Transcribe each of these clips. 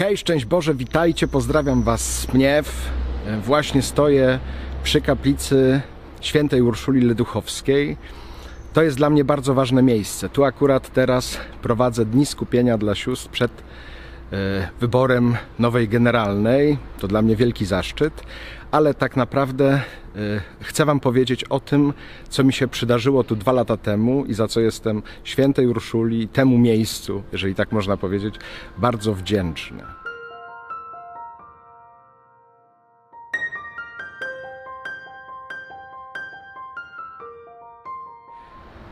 Hej, szczęść Boże, witajcie, pozdrawiam Was z Pniew. E, Właśnie stoję przy kaplicy świętej Urszuli Leduchowskiej. To jest dla mnie bardzo ważne miejsce. Tu akurat teraz prowadzę dni skupienia dla sióstr przed wyborem nowej generalnej. To dla mnie wielki zaszczyt, ale tak naprawdę e, chcę Wam powiedzieć o tym, co mi się przydarzyło tu dwa lata temu i za co jestem świętej Urszuli, temu miejscu, jeżeli tak można powiedzieć, bardzo wdzięczny.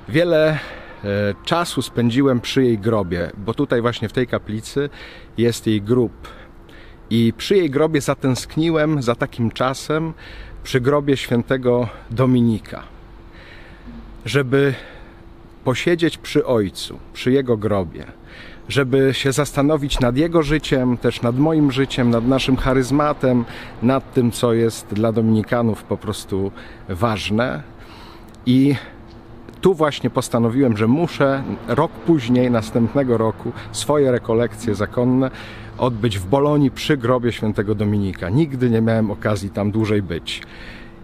Wiele e, czasu spędziłem przy jej grobie, bo tutaj właśnie w tej kaplicy jest jej grób. I przy jej grobie zatęskniłem za takim czasem przy grobie świętego Dominika. Żeby posiedzieć przy ojcu, przy jego grobie, żeby się zastanowić nad jego życiem, też nad moim życiem, nad naszym charyzmatem, nad tym, co jest dla Dominikanów po prostu ważne. I tu właśnie postanowiłem, że muszę rok później, następnego roku, swoje rekolekcje zakonne odbyć w Bolonii przy grobie świętego Dominika. Nigdy nie miałem okazji tam dłużej być.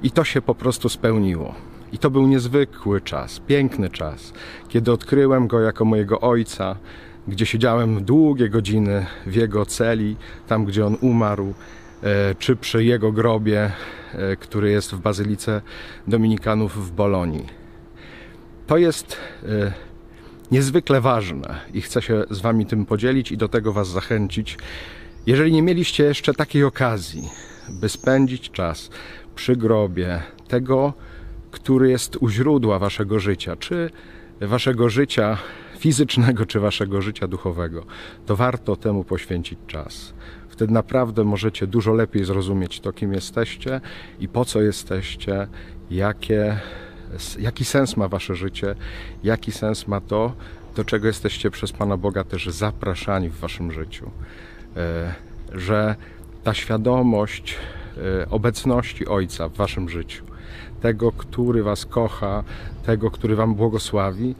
I to się po prostu spełniło. I to był niezwykły czas, piękny czas, kiedy odkryłem go jako mojego ojca, gdzie siedziałem długie godziny w jego celi, tam gdzie on umarł, e, czy przy jego grobie, e, który jest w Bazylice Dominikanów w Bolonii. To jest e, niezwykle ważne i chcę się z Wami tym podzielić i do tego Was zachęcić. Jeżeli nie mieliście jeszcze takiej okazji, by spędzić czas przy grobie tego, który jest u źródła Waszego życia, czy Waszego życia fizycznego, czy Waszego życia duchowego, to warto temu poświęcić czas. Wtedy naprawdę możecie dużo lepiej zrozumieć to, kim jesteście i po co jesteście, jakie jaki sens ma wasze życie, jaki sens ma to, do czego jesteście przez Pana Boga też zapraszani w waszym życiu. E, że ta świadomość e, obecności Ojca w waszym życiu, tego, który was kocha, tego, który wam błogosławi,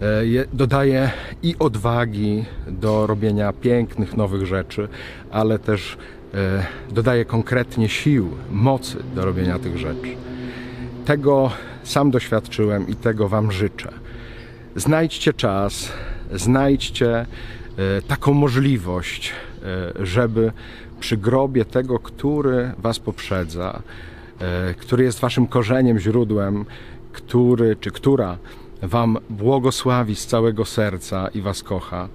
e, dodaje i odwagi do robienia pięknych, nowych rzeczy, ale też dodaje konkretnie sił, mocy do robienia tych rzeczy. Tego sam doświadczyłem i tego Wam życzę. Znajdźcie czas, znajdźcie e, taką możliwość, e, żeby przy grobie tego, który Was poprzedza, e, który jest Waszym korzeniem, źródłem, który czy która Wam błogosławi z całego serca i Was kocha,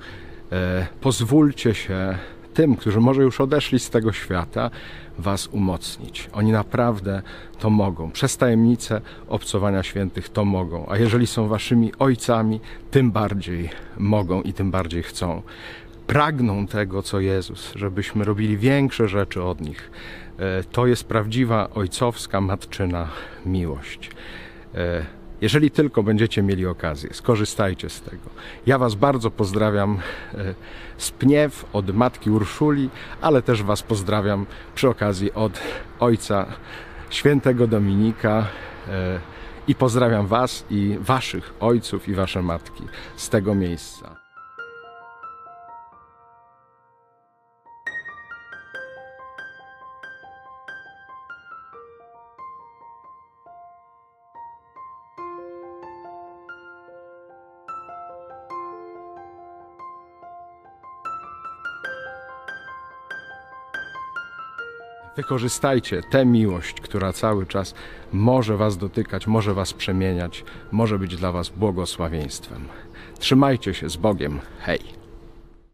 pozwólcie się tym, którzy może już odeszli z tego świata, Was umocnić. Oni naprawdę to mogą. Przez tajemnicę obcowania świętych to mogą. A jeżeli są Waszymi ojcami, tym bardziej mogą i tym bardziej chcą. Pragną tego, co Jezus, żebyśmy robili większe rzeczy od nich. E, to jest prawdziwa ojcowska, matczyna miłość. Jeżeli tylko będziecie mieli okazję, skorzystajcie z tego. Ja Was bardzo pozdrawiam e, z Pniew od matki Urszuli, ale też Was pozdrawiam przy okazji od ojca świętego Dominika e, i pozdrawiam Was i Waszych ojców i Wasze matki z tego miejsca. Wykorzystajcie tę miłość, która cały czas może Was dotykać, może Was przemieniać, może być dla Was błogosławieństwem. Trzymajcie się z Bogiem. Hej!